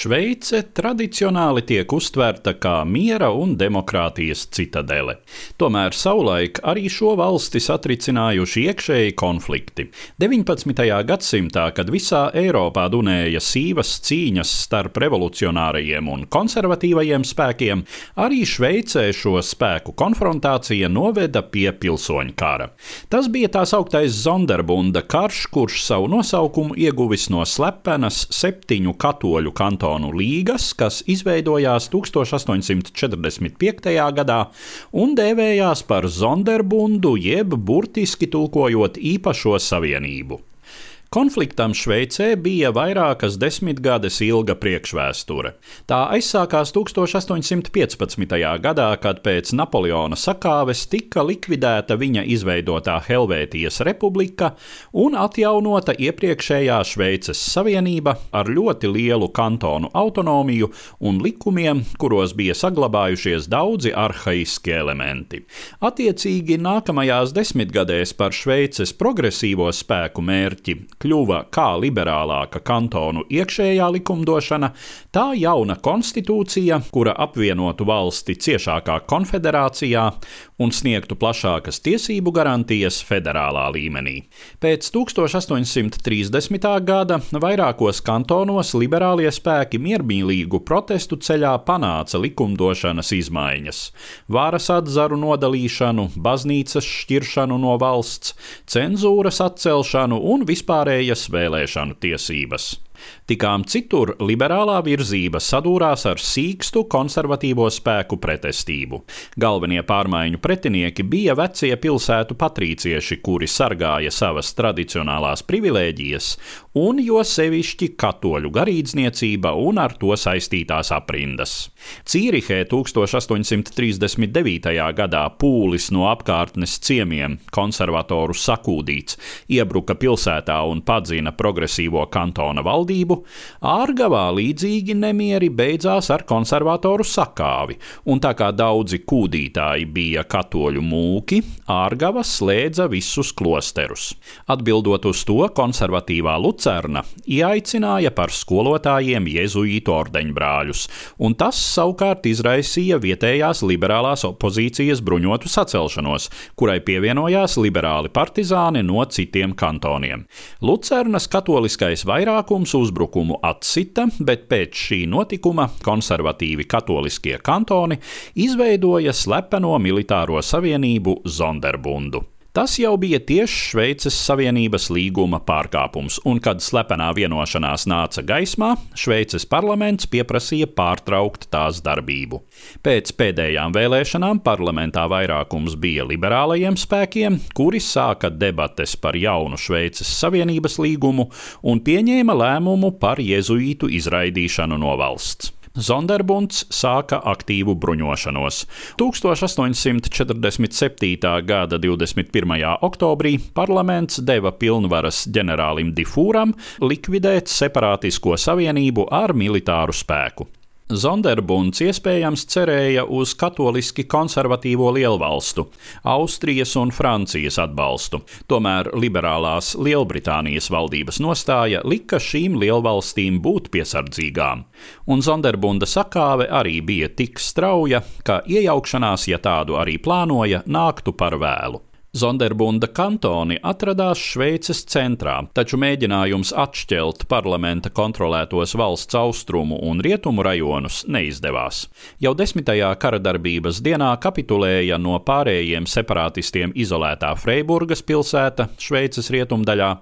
Šveice tradicionāli tiek uztverta kā miera un demokrātijas citadele. Tomēr savulaik arī šo valsti satricinājuši iekšēji konflikti. 19. gadsimtā, kad visā Eiropā dunēja sīvas cīņas starp revolucionārajiem un konservatīvajiem spēkiem, arī Šveicē šo spēku konfrontācija noveda pie pilsoņu kara. Tas bija tā sauktais Zonderbunda karš, kurš savu nosaukumu ieguvis no slepenas septiņu katoļu kantonu kantonu līgas, kas izveidojās 1845. gadā un dēvējās par Zonderbundu, jeb burtiski tulkojot īpašo savienību. Konfliktam Šveicē bija vairākas desmitgades ilga priekšvēsture. Tā aizsākās 1815. gadā, kad pēc Napoleona sakāves tika likvidēta viņa izveidotā Helvētijas republika un atjaunota iepriekšējā Šveices savienība ar ļoti lielu kantonu autonomiju un likumiem, kuros bija saglabājušies daudzi arhaiski elementi. Attiecīgi nākamajās desmitgadēs par Šveices progresīvo spēku mērķi kļuva kā liberālāka kantonu iekšējā likumdošana, tā jauna konstitūcija, kura apvienotu valsti ciešākā konfederācijā un sniegtu plašākas tiesību garantijas federālā līmenī. Pēc 1830. gada vairākos kantonos liberālie spēki miermīlīgu protestu ceļā panāca likumdošanas izmaiņas - varas atzaru nodalīšanu, baznīcas šķiršanu no valsts, cenzūras atcelšanu un vispārējas vēlēšanu tiesības. Tikām citur liberālā virzība sadūrās ar sīkstu konservatīvo spēku pretestību. Galvenie pārmaiņu pretinieki bija vecie pilsētu patrīcieši, kuri sargāja savas tradicionālās privilēģijas, un jo sevišķi katoļu garīdzniecība un ar to saistītās aprindas. Cīrihē 1839. gadā pūlis no apkārtnes ciemiem, konservatoru sakūdīts, iebruka pilsētā un padzina progresīvo kantona valdību valdību, Ārgavā līdzīgi nemieri beidzās ar konservatoru sakāvi, un tā kā daudzi kūdītāji bija katoļu mūki, Ārgava slēdza visus klosterus. Atbildot uz to, konservatīvā Lucerna ieaicināja par skolotājiem jēzuītu ordeņbrāļus, un tas savukārt izraisīja vietējās liberālās opozīcijas bruņotu sacelšanos, kurai pievienojās liberāli partizāni no citiem kantoniem. Lucernas katoliskais vairākums uzbrukumu atsita, bet pēc šī notikuma konservatīvi katoliskie kantoni izveidoja slepeno militāro savienību Zonderbundu. Tas jau bija tieši Šveices Savienības līguma pārkāpums, un kad slepenā vienošanās nāca gaismā, Šveices parlaments pieprasīja pārtraukt tās darbību. Pēc pēdējām vēlēšanām parlamentā vairākums bija liberālajiem spēkiem, kuri sāka debates par jaunu Šveices Savienības līgumu un pieņēma lēmumu par jēzuītu izraidīšanu no valsts. Zonderbunds sāka aktīvu bruņošanos. 1847. gada 21. oktobrī parlaments deva pilnvaras ģenerālim Difūram likvidēt separātisko savienību ar militāru spēku. Zonderbunds iespējams cerēja uz katoliski konservatīvo lielvalstu, Austrijas un Francijas atbalstu. Tomēr liberālās Lielbritānijas valdības nostāja lika šīm lielvalstīm būt piesardzīgām, un Zonderbunda sakāve arī bija tik strauja, ka iejaukšanās, ja tādu arī plānoja, nāktu par vēlu. Zonderbunda kantoni atradās Šveices centrā, taču mēģinājums atšķelt parlamenta kontrolētos valsts austrumu un rietumu rajonus neizdevās. Jau desmitajā karadarbības dienā kapitulēja no pārējiem separatistiem izolētā Freiburgas pilsēta Šveices rietumdaļā.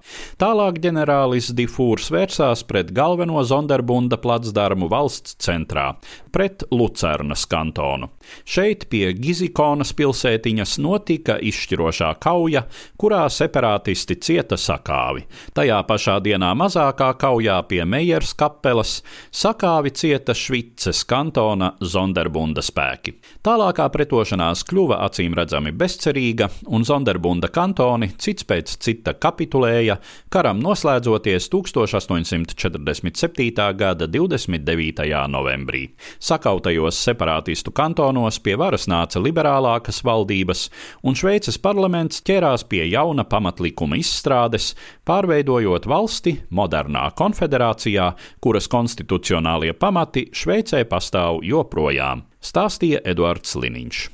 Tālāk ģenerālis Difūrs vērsās pret galveno Zonderbunda placdarmu valsts centrā, pret Lucernas kantonu. Šeit pie Gizikonas pilsētiņas notika izšķiroša izšķirošā kauja, kurā separātisti cieta sakāvi. Tajā pašā dienā mazākā kaujā pie Meijers kapelas sakāvi cieta Švices kantona Zonderbunda spēki. Tālākā pretošanās kļuva acīm redzami bezcerīga, un Zonderbunda kantoni cits pēc cita kapitulēja, karam noslēdzoties 1847. gada 29. novembrī. Sakautajos separātistu kantonos pie varas nāca liberālākas valdības, un Šveices parlaments parlaments ķērās pie jauna pamatlikuma izstrādes, pārveidojot valsti modernā konfederācijā, kuras konstitucionālie pamati Šveicē pastāv joprojām, stāstīja Eduards Liniņš.